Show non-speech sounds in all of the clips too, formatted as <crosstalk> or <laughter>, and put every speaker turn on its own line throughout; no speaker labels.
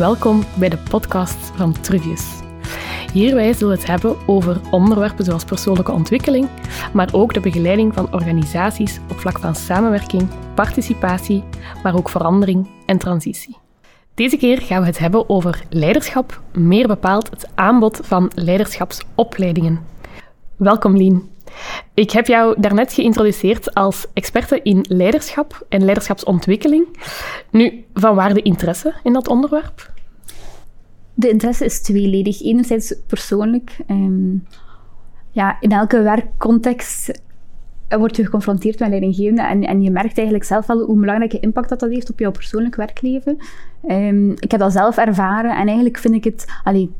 welkom bij de podcast van Truvius. Hierbij zullen we het hebben over onderwerpen zoals persoonlijke ontwikkeling, maar ook de begeleiding van organisaties op vlak van samenwerking, participatie, maar ook verandering en transitie. Deze keer gaan we het hebben over leiderschap, meer bepaald het aanbod van leiderschapsopleidingen. Welkom Lien. Ik heb jou daarnet geïntroduceerd als experte in leiderschap en leiderschapsontwikkeling. Nu, van waar de interesse in dat onderwerp?
De interesse is tweeledig. Enerzijds persoonlijk. Ehm, ja, in elke werkcontext word je geconfronteerd met leidinggevende en, en je merkt eigenlijk zelf wel hoe belangrijke impact dat, dat heeft op jouw persoonlijk werkleven. Um, ik heb dat zelf ervaren en eigenlijk vind ik het... Allee,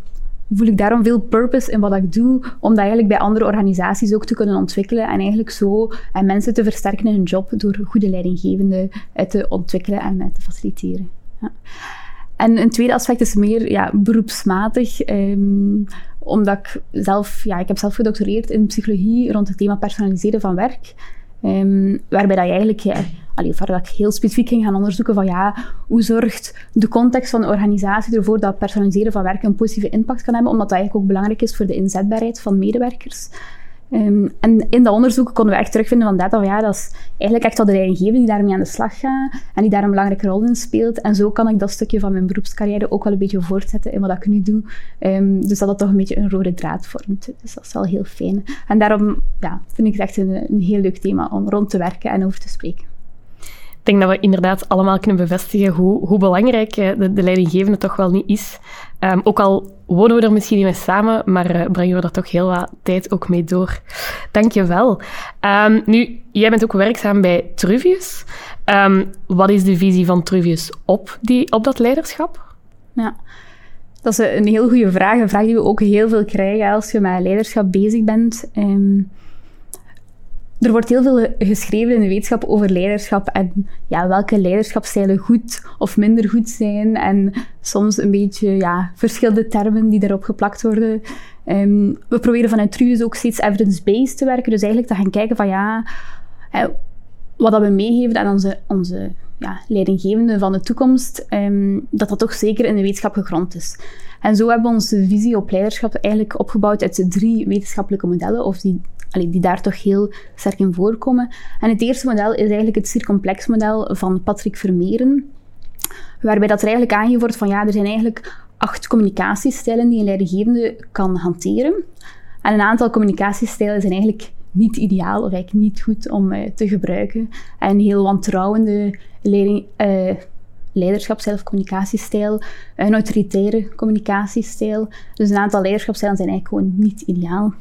voel ik daarom veel purpose in wat ik doe, om dat eigenlijk bij andere organisaties ook te kunnen ontwikkelen en eigenlijk zo en mensen te versterken in hun job door goede leidinggevenden te ontwikkelen en te faciliteren. Ja. En een tweede aspect is meer ja, beroepsmatig. Um, omdat ik zelf, ja, ik heb zelf gedoctoreerd in psychologie rond het thema personaliseren van werk. Um, waarbij dat je eigenlijk, ja, allee, waar dat ik heel specifiek ging gaan onderzoeken van ja, hoe zorgt de context van de organisatie ervoor dat personaliseren van werk een positieve impact kan hebben, omdat dat eigenlijk ook belangrijk is voor de inzetbaarheid van medewerkers. Um, en in dat onderzoek konden we echt terugvinden van dat, ja, dat is eigenlijk echt wel de leidinggevende die daarmee aan de slag gaat en die daar een belangrijke rol in speelt. En zo kan ik dat stukje van mijn beroepscarrière ook wel een beetje voortzetten in wat ik nu doe. Um, dus dat dat toch een beetje een rode draad vormt. Dus dat is wel heel fijn. En daarom ja, vind ik het echt een, een heel leuk thema om rond te werken en over te spreken.
Denk dat we inderdaad allemaal kunnen bevestigen hoe, hoe belangrijk eh, de, de leidinggevende toch wel niet is. Um, ook al wonen we er misschien niet mee samen, maar uh, brengen we er toch heel wat tijd ook mee door. Dank je wel. Um, nu, jij bent ook werkzaam bij Truvius. Um, wat is de visie van Truvius op, die, op dat leiderschap?
Ja, dat is een heel goede vraag. Een vraag die we ook heel veel krijgen als je met leiderschap bezig bent. Er wordt heel veel geschreven in de wetenschap over leiderschap en ja, welke leiderschapstijlen goed of minder goed zijn. En soms een beetje ja, verschillende termen die daarop geplakt worden. Um, we proberen vanuit Truus ook steeds evidence-based te werken. Dus eigenlijk te gaan kijken van ja, wat dat we meegeven aan onze, onze ja, leidinggevenden van de toekomst, um, dat dat toch zeker in de wetenschap gegrond is. En zo hebben we onze visie op leiderschap eigenlijk opgebouwd uit drie wetenschappelijke modellen, of die die daar toch heel sterk in voorkomen. En het eerste model is eigenlijk het circomplex model van Patrick Vermeeren, waarbij dat er eigenlijk aangegeven wordt van ja, er zijn eigenlijk acht communicatiestijlen die een leidinggevende kan hanteren. En een aantal communicatiestijlen zijn eigenlijk niet ideaal of eigenlijk niet goed om uh, te gebruiken. En een heel wantrouwende leiding, uh, leiderschapsstijl of communicatiestijl, een autoritaire communicatiestijl. Dus een aantal leiderschapstijlen zijn eigenlijk gewoon niet ideaal.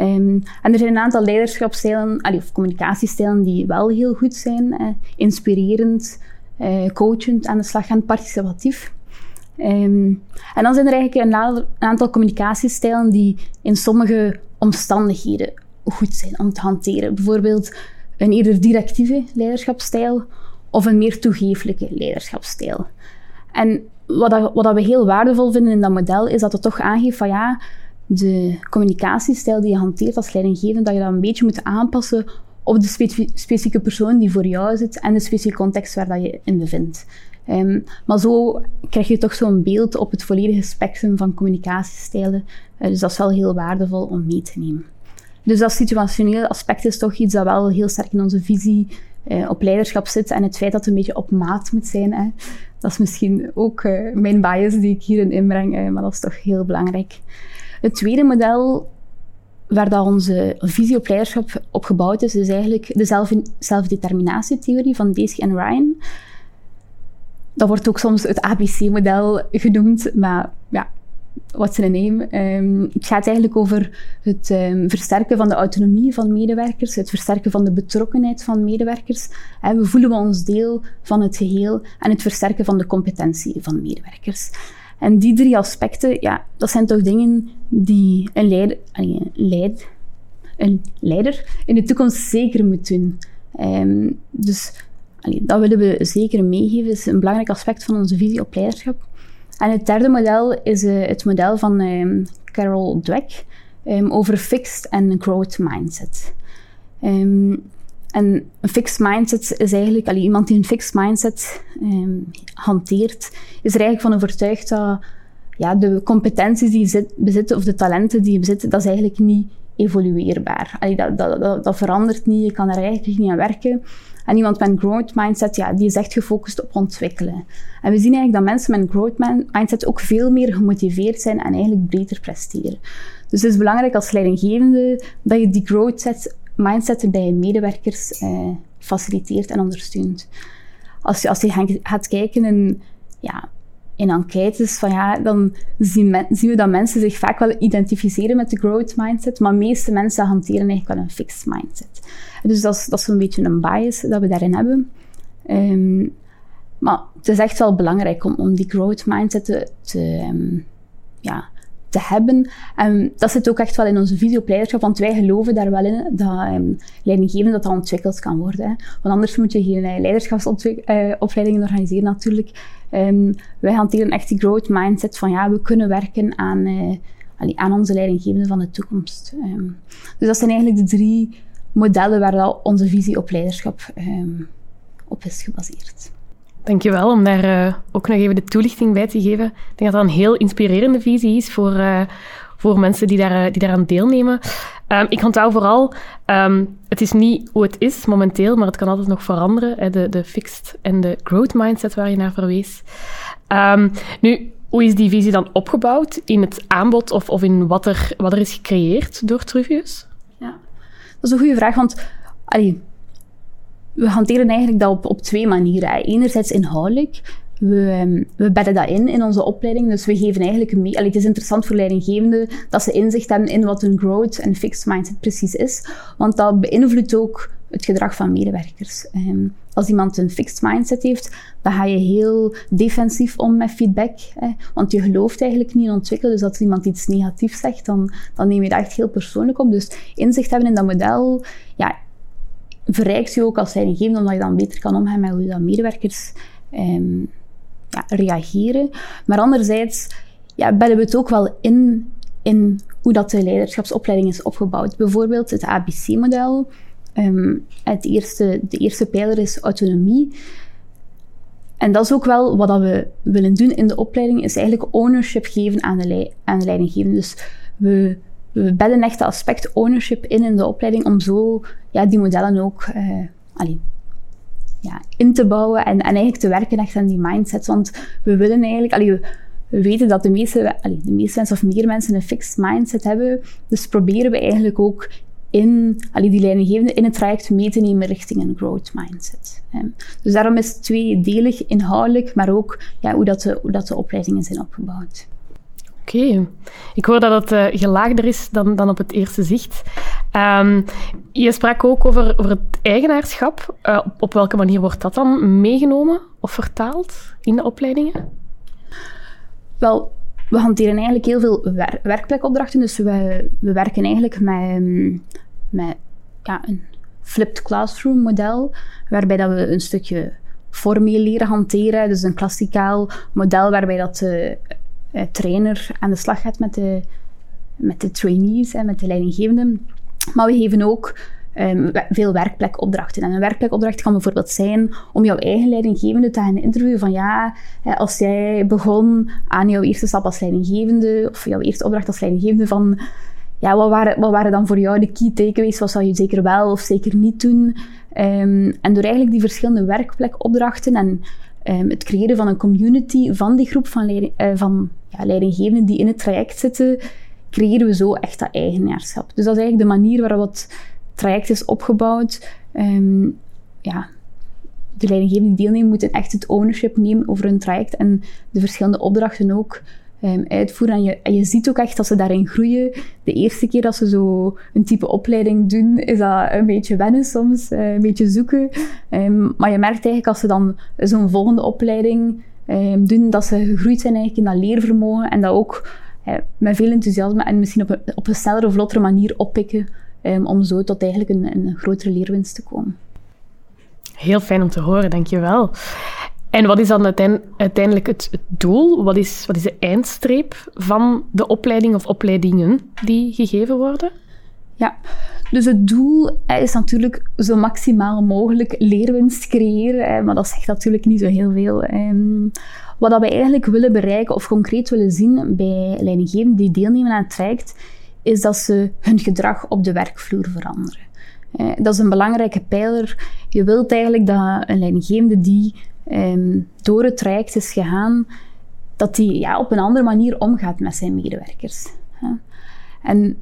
Um, en er zijn een aantal leiderschapstijlen, of communicatiestijlen die wel heel goed zijn. Eh, inspirerend, uh, coachend aan de slag gaan, participatief. Um, en dan zijn er eigenlijk een, aantal communicatiestijlen die in sommige omstandigheden goed zijn om te hanteren. Bijvoorbeeld een eerder directieve leiderschapsstijl of een meer toegeeflijke leiderschapsstijl. En wat, dat, wat dat we heel waardevol vinden in dat model is dat het toch aangeeft van ja, de communicatiestijl die je hanteert als leidinggevende, dat je dat een beetje moet aanpassen op de specifieke persoon die voor jou zit en de specifieke context waar dat je in bevindt. Um, maar zo krijg je toch zo'n beeld op het volledige spectrum van communicatiestijlen. Uh, dus dat is wel heel waardevol om mee te nemen. Dus dat situationele aspect is toch iets dat wel heel sterk in onze visie uh, op leiderschap zit. En het feit dat het een beetje op maat moet zijn, hè, dat is misschien ook uh, mijn bias die ik hierin inbreng, maar dat is toch heel belangrijk. Het tweede model waar dat onze visie op leiderschap op gebouwd is, is eigenlijk de zelf zelfdeterminatietheorie van Daisy en Ryan. Dat wordt ook soms het ABC-model genoemd, maar ja, what's in a name? Um, het gaat eigenlijk over het um, versterken van de autonomie van medewerkers, het versterken van de betrokkenheid van medewerkers. En we voelen ons deel van het geheel en het versterken van de competentie van medewerkers. En die drie aspecten, ja, dat zijn toch dingen die een leider, een leider, een leider in de toekomst zeker moet doen. Um, dus dat willen we zeker meegeven. Dat is een belangrijk aspect van onze visie op leiderschap. En het derde model is uh, het model van um, Carol Dweck um, over fixed en growth mindset. En een fixed mindset is eigenlijk, iemand die een fixed mindset ehm, hanteert, is er eigenlijk van overtuigd dat ja, de competenties die je bezit, of de talenten die je bezit, dat is eigenlijk niet evolueerbaar. Dat, dat, dat, dat, verandert niet, je kan er eigenlijk niet aan werken. En iemand met een growth mindset, ja, die is echt gefocust op ontwikkelen. En we zien eigenlijk dat mensen met een growth mindset ook veel meer gemotiveerd zijn en eigenlijk beter presteren. Dus het is belangrijk als leidinggevende dat je die growth mindset bij medewerkers eh, faciliteert en ondersteunt. Als je, als je gaat kijken in, ja, in enquêtes, van, ja, dan zien, zien, we dat mensen zich vaak wel identificeren met de growth mindset, maar de meeste mensen hanteren eigenlijk wel een fixed mindset. Dus dat is, dat is een beetje een bias dat we daarin hebben. Um, maar het is echt wel belangrijk om, om die growth mindset te, te um, ja, te hebben. En dat zit ook echt wel in onze visie op leiderschap, want wij geloven daar wel in dat um, dat, dat ontwikkeld kan worden. Want anders moet je geen uh, leiderschapsopleidingen organiseren natuurlijk. Um, wij hanteren echt die growth mindset van ja, we kunnen werken aan, uh, aan onze leidinggevende van de toekomst. Dus dat zijn eigenlijk de drie modellen waar onze visie op leiderschap op is gebaseerd.
Dankjewel om daar uh, ook nog even de toelichting bij te geven. Ik denk dat dat een heel inspirerende visie is voor, uh, voor mensen die, daar, die daaraan deelnemen. Um, ik onthoud vooral, um, het is niet hoe het is momenteel, maar het kan altijd nog veranderen. Hè, de, de fixed en de growth mindset waar je naar verwees. Um, nu, hoe is die visie dan opgebouwd in het aanbod of, of in wat er, wat er is gecreëerd door Truvius?
Ja, dat is een goede vraag, want... Allee, we hanteren eigenlijk dat op, op twee manieren. Enerzijds inhoudelijk. We, ehm, we bedden dat in in onze opleiding. Dus we geven eigenlijk mee. Het is interessant voor leidinggevenden dat ze inzicht hebben in wat hun growth en fixed mindset precies is. Want dat beïnvloedt ook het gedrag van medewerkers. Um, als iemand een fixed mindset heeft, dan ga je heel defensief om met feedback. Hè, want je gelooft eigenlijk niet in ontwikkelen. Dus als iemand iets negatiefs zegt, dan, dan neem je dat echt heel persoonlijk op. Dus inzicht hebben in dat model, ja, verrijkt je ook als leidinggevende, omdat je dan beter kan omgaan met hoe dat medewerkers um, ja, reageren. Maar anderzijds ja, bedden we het ook wel in, in hoe dat de leiderschapsopleiding is opgebouwd. Bijvoorbeeld het ABC-model. Um, het eerste, de eerste pijler is autonomie. En dat is ook wel wat we willen doen in de opleiding, is eigenlijk ownership geven aan de, aan de leidinggevende. Dus we we bedden echt dat aspect ownership in in de opleiding om zo ja, die modellen ook uh, ja, in te bouwen en, en eigenlijk te werken echt aan die mindset. Want we willen eigenlijk, allee, we, weten dat de meeste, allee, de meeste mensen of meer mensen een fixed mindset hebben. Dus proberen we eigenlijk ook in allee, die leidinggevende in het traject mee te nemen richting een growth mindset. Dus daarom is het tweedelig inhoudelijk, maar ook ja, hoe, dat de, hoe dat de opleidingen zijn opgebouwd.
Oké. Ik hoor dat het uh, gelaagder is dan, dan op het eerste zicht. Um, je sprak ook over, over het eigenaarschap. Uh, op, welke manier wordt dat dan meegenomen of vertaald in de opleidingen?
Wel, we hanteren eigenlijk heel veel wer werkplekopdrachten. Dus we, we werken eigenlijk met, met ja, een flipped classroom model, waarbij dat we een stukje formeel leren hanteren. Dus een klassikaal model waarbij dat uh, trainer aan de slag gaat met de, met de trainees en met de leidinggevenden. Maar we geven ook um, veel werkplekopdrachten. En een werkplekopdracht kan bijvoorbeeld zijn om jouw eigen leidinggevende te gaan interviewen van ja, als jij begon aan jouw eerste stap als leidinggevende of jouw eerste opdracht als leidinggevende van ja, wat waren, wat waren dan voor jou de key takeaways? Wat zou je zeker wel of zeker niet doen? Um, en door eigenlijk die verschillende werkplekopdrachten en um, het creëren van een community van die groep van, leiding, uh, van leidinggevenden die in het traject zitten, creëren we zo echt dat eigenaarschap. Dus dat is eigenlijk de manier waarop het traject is opgebouwd. Um, ja, de leidinggevenden die deelnemen moeten echt het ownership nemen over hun traject en de verschillende opdrachten ook um, uitvoeren. En je, je ziet ook echt dat ze daarin groeien. De eerste keer dat ze zo een type opleiding doen, is dat een beetje wennen soms, uh, een beetje zoeken. Um, maar je merkt eigenlijk als ze dan zo'n volgende opleiding um, doen, dat ze gegroeid zijn eigenlijk in dat leervermogen en dat ook uh, met veel enthousiasme en misschien op een, op een snellere, vlottere manier oppikken om zo tot eigenlijk een, een grotere leerwinst te komen.
Heel fijn om te horen, dankjewel. En wat is dan uiteindelijk het, doel? Wat is, wat is de eindstreep van de opleiding of opleidingen die gegeven worden?
Ja, dus het doel is natuurlijk zo maximaal mogelijk leerwinst creëren, maar dat zegt natuurlijk niet zo heel veel. Ehm, wat dat we eigenlijk willen bereiken of concreet willen zien bij leidinggevenden die deelnemen aan het traject, is dat ze hun gedrag op de werkvloer veranderen. Eh, dat is een belangrijke pijler. Je wilt eigenlijk dat een leidinggevende die ehm, door het traject is gegaan, dat die ja, op een andere manier omgaat met zijn medewerkers. En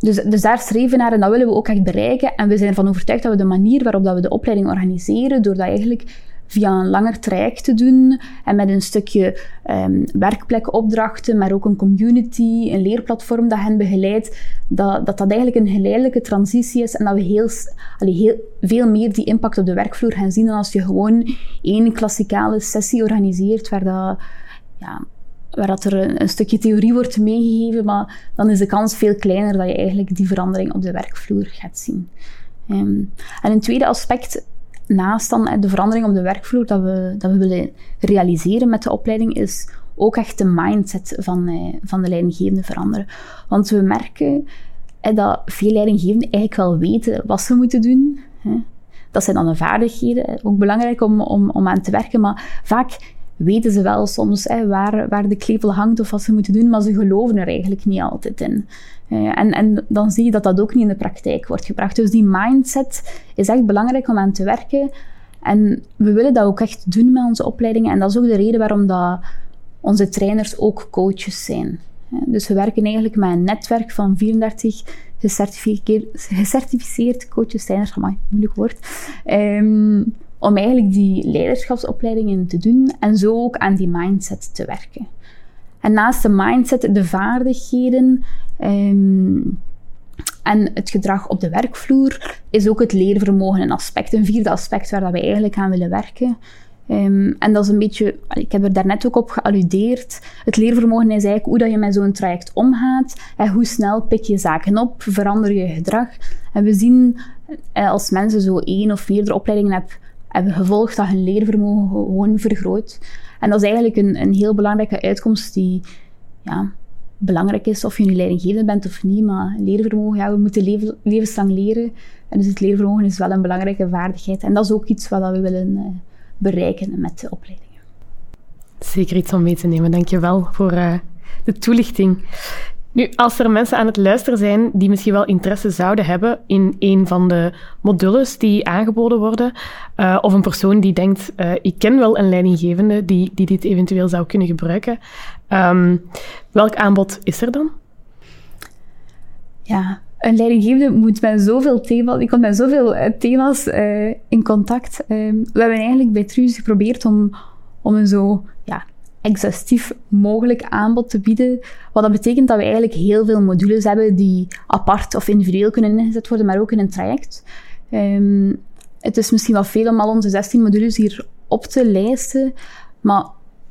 dus, dus daar streven naar en dat willen we ook echt bereiken. En we zijn ervan overtuigd dat we de manier waarop dat we de opleiding organiseren, door dat eigenlijk via een langer traject te doen en met een stukje um, werkplekopdrachten, maar ook een community, een leerplatform dat hen begeleidt, dat, dat dat eigenlijk een geleidelijke transitie is en dat we heel, heel veel meer die impact op de werkvloer gaan zien dan als je gewoon één klassikale sessie organiseert waar dat, ja, waar dat er een, stukje theorie wordt meegegeven, maar dan is de kans veel kleiner dat je eigenlijk die verandering op de werkvloer gaat zien. Um, en een tweede aspect naast dan de verandering op de werkvloer dat we, dat we willen realiseren met de opleiding, is ook echt de mindset van, eh, van de leidinggevende veranderen. Want we merken dat veel leidinggevenden eigenlijk wel weten wat ze moeten doen. Hè. Dat zijn dan de vaardigheden, ook belangrijk om, om, om aan te werken, maar vaak weten ze wel soms hè, waar, waar de klepel hangt of wat ze moeten doen, maar ze geloven er eigenlijk niet altijd in. Uh, en, en dan zie je dat dat ook niet in de praktijk wordt gebracht. Dus die mindset is echt belangrijk om aan te werken. En we willen dat ook echt doen met onze opleidingen. En dat is ook de reden waarom dat onze trainers ook coaches zijn. Dus we werken eigenlijk met een netwerk van 34 gecertificeerd coaches, trainers, maar moeilijk woord. Um, om eigenlijk die leiderschapsopleidingen te doen en zo ook aan die mindset te werken. En naast de mindset, de vaardigheden um, en het gedrag op de werkvloer, is ook het leervermogen een aspect, een vierde aspect waar dat wij eigenlijk aan willen werken. Um, en dat is een beetje, ik heb er daarnet ook op gealludeerd. Het leervermogen is eigenlijk hoe dat je met zo'n traject omgaat. En hoe snel pik je zaken op, verander je gedrag. En we zien eh, als mensen zo één of meerdere opleidingen hebben hebben gevolgd dat hun leervermogen gewoon vergroot. En dat is eigenlijk een, een heel belangrijke uitkomst die ja, belangrijk is of je nu leidinggevende bent of niet. Maar leervermogen, ja, we moeten leven, levenslang leren. En dus het leervermogen is wel een belangrijke vaardigheid. En dat is ook iets wat we willen uh, bereiken met de opleidingen.
Zeker iets om mee te nemen. Dank je wel voor uh, de toelichting. Nu, als er mensen aan het luisteren zijn die misschien wel interesse zouden hebben in een van de modules die aangeboden worden, uh, of een persoon die denkt, uh, ik ken wel een leidinggevende die, die dit eventueel zou kunnen gebruiken, um, welk aanbod is er dan?
Ja, een leidinggevende moet met zoveel thema's, ik kom met zoveel uh, thema's in contact. Ehm, we hebben eigenlijk bij Truus geprobeerd om, om een zo ja, exhaustief mogelijk aanbod te bieden. Wat dat betekent dat we eigenlijk heel veel modules hebben die apart of individueel kunnen ingezet worden, maar ook in een traject. Um, het is misschien wel veel om al onze 16 modules hier op te lijsten, maar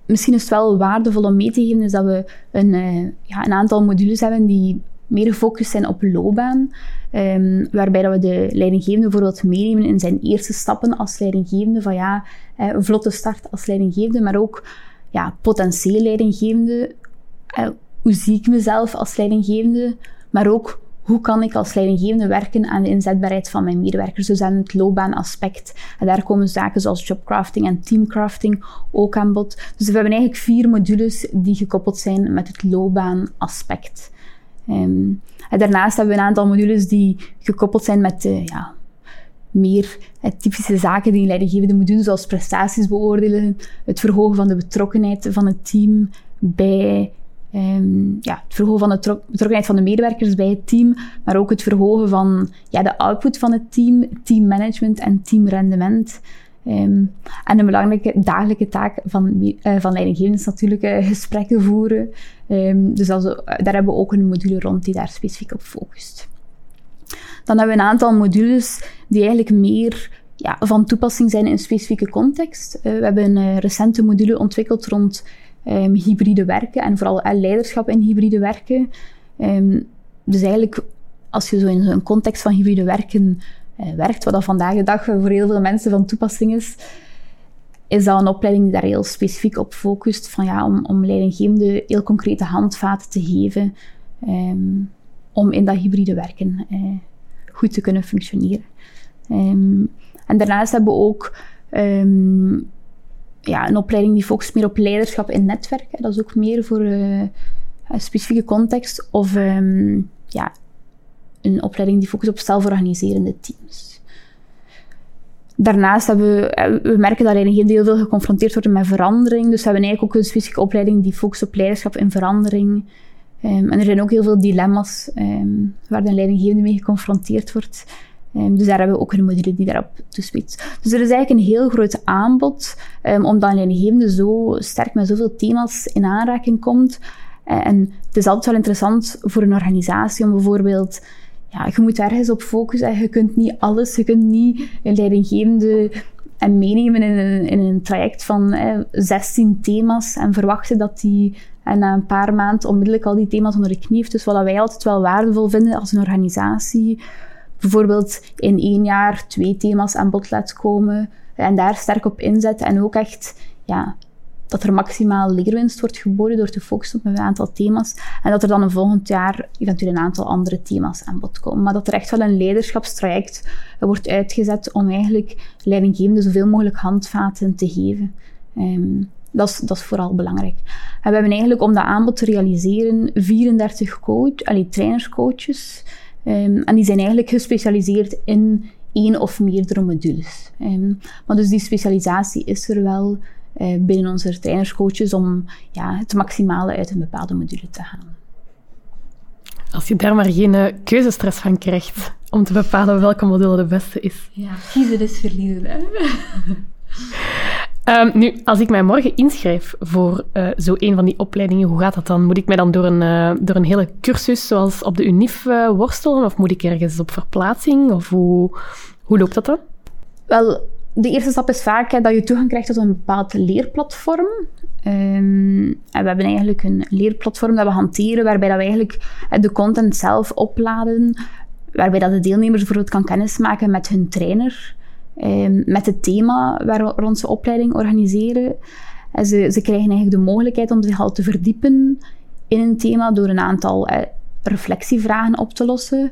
misschien is het wel waardevol om mee te geven dat we een, uh, ja, een aantal modules hebben die meer gefocust zijn op loopbaan, um, waarbij dat we de leidinggevende bijvoorbeeld meenemen in zijn eerste stappen als leidinggevende, van ja, uh, een vlotte start als leidinggevende, maar ook ja, potentieel leidinggevende. Eh, hoe zie ik mezelf als leidinggevende? Maar ook hoe kan ik als leidinggevende werken aan de inzetbaarheid van mijn medewerkers, dus aan het loopbaanaspect. En daar komen zaken zoals jobcrafting en teamcrafting ook aan bod. Dus we hebben eigenlijk vier modules die gekoppeld zijn met het loopbaanaspect. Um, en daarnaast hebben we een aantal modules die gekoppeld zijn met de, ja, meer typische zaken die een leidinggevende moet doen, zoals prestaties beoordelen, het verhogen van de betrokkenheid van het team bij um, ja, het verhogen van de betrokkenheid van de medewerkers bij het team, maar ook het verhogen van ja, de output van het team, teammanagement en teamrendement. Um, en een belangrijke dagelijke taak van, uh, van leidinggevenden is natuurlijk uh, gesprekken voeren. Um, dus daar hebben we ook een module rond die daar specifiek op focust. Dan hebben we een aantal modules die eigenlijk meer ja, van toepassing zijn in een specifieke context. Uh, we hebben een uh, recente module ontwikkeld rond um, hybride werken en vooral uh, leiderschap in hybride werken. Um, dus eigenlijk, als je zo in een context van hybride werken werkt, wat dat vandaag de dag voor heel veel mensen van toepassing is, is dat een opleiding die daar heel specifiek op focust, van ja, om, om leidinggevende heel concrete handvaten te geven. Um, om in dat hybride werken eh, goed te kunnen functioneren. Ehm, en daarnaast hebben we ook ehm, ja, een opleiding die focust meer op leiderschap in netwerken. Dat is ook meer voor uh, een specifieke context. Of ehm, ja, een opleiding die focust op zelforganiserende teams. Daarnaast hebben we, eh, we merken dat leidinggevenden heel veel geconfronteerd worden met verandering. Dus we hebben eigenlijk ook een specifieke opleiding die focust op leiderschap in verandering. Um, en er zijn ook heel veel dilemma's um, waar de leidinggevende mee geconfronteerd wordt. Um, dus daar hebben we ook een module die daarop toespitst. Dus er is eigenlijk een heel groot aanbod, omdat een leidinggevende zo sterk met zoveel thema's in aanraking komt. Uh, en het is altijd wel interessant voor een organisatie om bijvoorbeeld ja, je moet ergens op focussen. Je kunt niet alles, je kunt niet een leidinggevende en meenemen in een, in een traject van eh, 16 thema's en verwachten dat die en na een paar maanden onmiddellijk al die thema's onder de knie heeft. Dus wat wij altijd wel waardevol vinden als een organisatie, bijvoorbeeld in één jaar twee thema's aan bod laat komen en daar sterk op inzetten en ook echt ja, dat er maximaal leerwinst wordt geboden door te focussen op een aantal thema's. En dat er dan een volgend jaar eventueel een aantal andere thema's aan bod komen. Maar dat er echt wel een leiderschapstraject wordt uitgezet om eigenlijk leidinggevenden zoveel mogelijk handvaten te geven. Ehm, dat, is, dat is vooral belangrijk. En we hebben eigenlijk om dat aanbod te realiseren 34 coach, allee, trainerscoaches. Um, en die zijn eigenlijk gespecialiseerd in één of meerdere modules. Um, maar dus die specialisatie is er wel. Eh, binnen onze trainerscoaches om ja, het maximale uit een bepaalde module te halen.
Als je daar maar geen uh, keuzestress van krijgt om te bepalen welke module de beste is.
Ja, kiezen is verliezen. <laughs>
um, nu, als ik mij morgen inschrijf voor uh, zo een van die opleidingen, hoe gaat dat dan? Moet ik mij dan door een, uh, door een hele cursus zoals op de UNIF worstelen? Of moet ik ergens op verplaatsing? Of hoe, hoe loopt dat dan?
Wel, de eerste stap is vaak hè, dat je toegang krijgt tot een bepaald leerplatform. Um, en we hebben eigenlijk een leerplatform dat we hanteren, waarbij dat we eigenlijk de content zelf opladen, waarbij dat de deelnemers bijvoorbeeld kan kennismaken met hun trainer, um, met het thema waar we onze opleiding organiseren. En ze, ze krijgen eigenlijk de mogelijkheid om zich al te verdiepen in een thema door een aantal eh, reflectievragen op te lossen.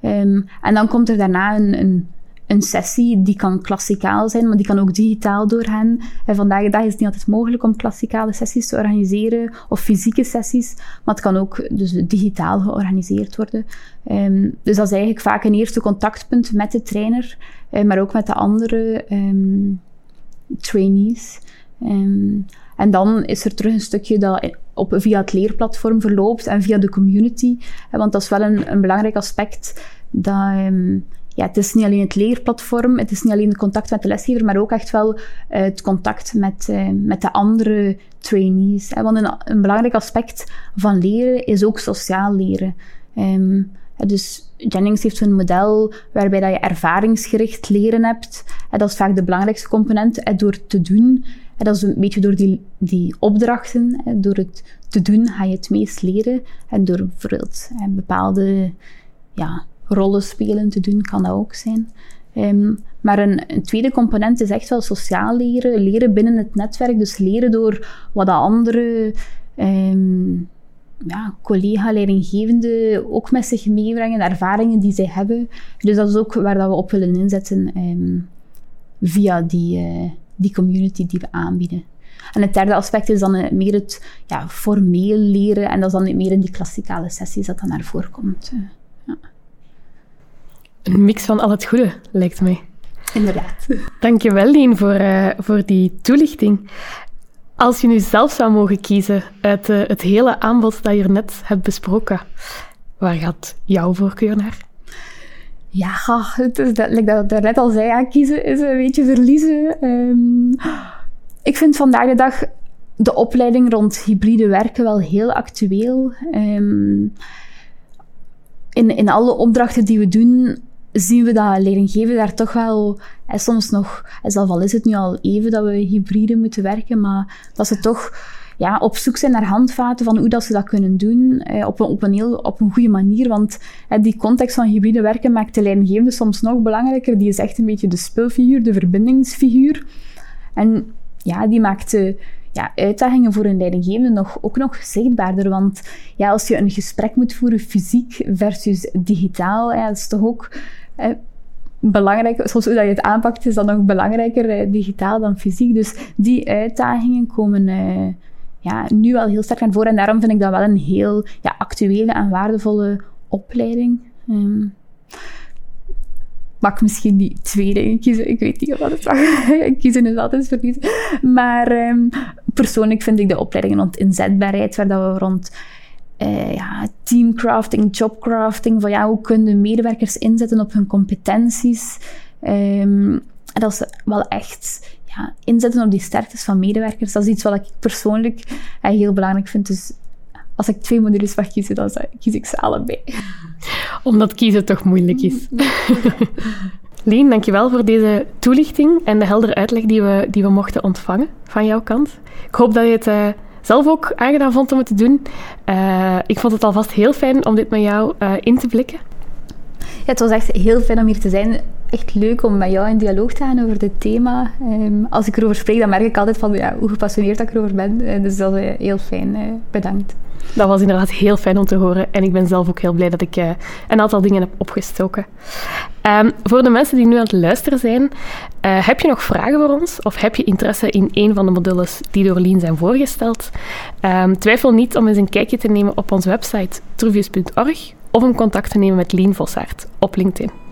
Um, en dan komt er daarna een, een een sessie die kan klassikaal zijn, maar die kan ook digitaal doorgaan. En vandaag de dag is het niet altijd mogelijk om klassikale sessies te organiseren of fysieke sessies, maar het kan ook dus digitaal georganiseerd worden. Um, dus dat is eigenlijk vaak een eerste contactpunt met de trainer, uh, maar ook met de andere um, trainees. Um, en dan is er terug een stukje dat op, via het leerplatform verloopt en via de community. Want dat is wel een, een belangrijk aspect dat ja, het is niet alleen het leerplatform, het is niet alleen het contact met de lesgever, maar ook echt wel uh, het contact met, uh, met de andere trainees. Hè? Want een, een, belangrijk aspect van leren is ook sociaal leren. Um, dus Jennings heeft een model waarbij dat je ervaringsgericht leren hebt. En dat is vaak de belangrijkste component hè, door te doen. En dat is een beetje door die, die opdrachten, door het te doen ga je het meest leren. En door bijvoorbeeld bepaalde ja, rollen spelen te doen, kan dat ook zijn. Um, maar een, tweede component is echt wel sociaal leren, leren binnen het netwerk, dus leren door wat de andere um, ja, collega-leidinggevenden ook met zich meebrengen, ervaringen die zij hebben. Dus dat is ook waar dat we op willen inzetten um, via die, uh, die community die we aanbieden. En het derde aspect is dan uh, meer het ja, formeel leren en dat is dan meer in die klassikale sessies dat dan naar voren komt.
Een mix van al het goede, lijkt mij.
Inderdaad.
Dankjewel, Lien, voor, uh, voor die toelichting. Als je nu zelf zou mogen kiezen uit uh, het hele aanbod dat je net hebt besproken, waar gaat jouw voorkeur naar?
Ja, het is dat, like dat ik net al zei, ja, kiezen is een beetje verliezen. Um, ik vind vandaag de dag de opleiding rond hybride werken wel heel actueel. Um, in, in alle opdrachten die we doen, zien we dat leerlinggevenden daar toch wel, en soms nog, zelf al is het nu al even dat we hybride moeten werken, maar dat ze toch ja, op zoek zijn naar handvaten van hoe dat ze dat kunnen doen, eh, op, een, op, een heel, op een goede manier. Want die context van hybride werken maakt de leidinggevende soms nog belangrijker. Die is echt een beetje de speelfiguur, de verbindingsfiguur. En ja, die maakt de ja, uitdagingen voor een leidinggevende nog, ook nog zichtbaarder. Want ja, als je een gesprek moet voeren fysiek versus digitaal, dat is toch ook belangrijk. Zoals hoe dat je het aanpakt is dan nog belangrijker eh, digitaal dan fysiek. Dus die uitdagingen komen uh, ja, nu wel heel sterk naar voren. En daarom vind ik dat wel een heel ja, actuele en waardevolle opleiding. Um, mag misschien die twee dingen kiezen. Ik weet niet of dat het mag. <laughs> kiezen is altijd verliezen. Maar um, persoonlijk vind ik de opleidingen rond inzetbaarheid, waar dat we rond ja, teamcrafting, jobcrafting, van ja, hoe kunnen medewerkers inzetten op hun competenties. Um, dat is wel echt ja, inzetten op die sterktes van medewerkers. Dat is iets wat ik persoonlijk uh, heel belangrijk vind. Dus als ik twee modules mag kiezen, dan kies ik ze allebei.
Omdat kiezen toch moeilijk is. <laughs> Lien, dankjewel voor deze toelichting en de heldere uitleg die we, die we mochten ontvangen van jouw kant. Ik hoop dat je het uh, zelf ook aangedaan vond om het te doen. Uh, ik vond het alvast heel fijn om dit met jou uh, in te blikken.
Ja, het was echt heel fijn om hier te zijn. Echt leuk om met jou in dialoog te gaan over dit thema. Um, als ik erover spreek, dan merk ik altijd van ja, hoe gepassioneerd ik erover ben. Uh, dus dat is heel fijn. bedankt.
Dat was inderdaad heel fijn om te horen. En ik ben zelf ook heel blij dat ik een aantal dingen heb opgestoken. Um, voor de mensen die nu aan het luisteren zijn, heb je nog vragen voor ons? Of heb je interesse in een van de modules die door Lien zijn voorgesteld? Um, twijfel niet om eens een kijkje te nemen op onze website truvius.org of een contact te nemen met Lien Vossaert op LinkedIn.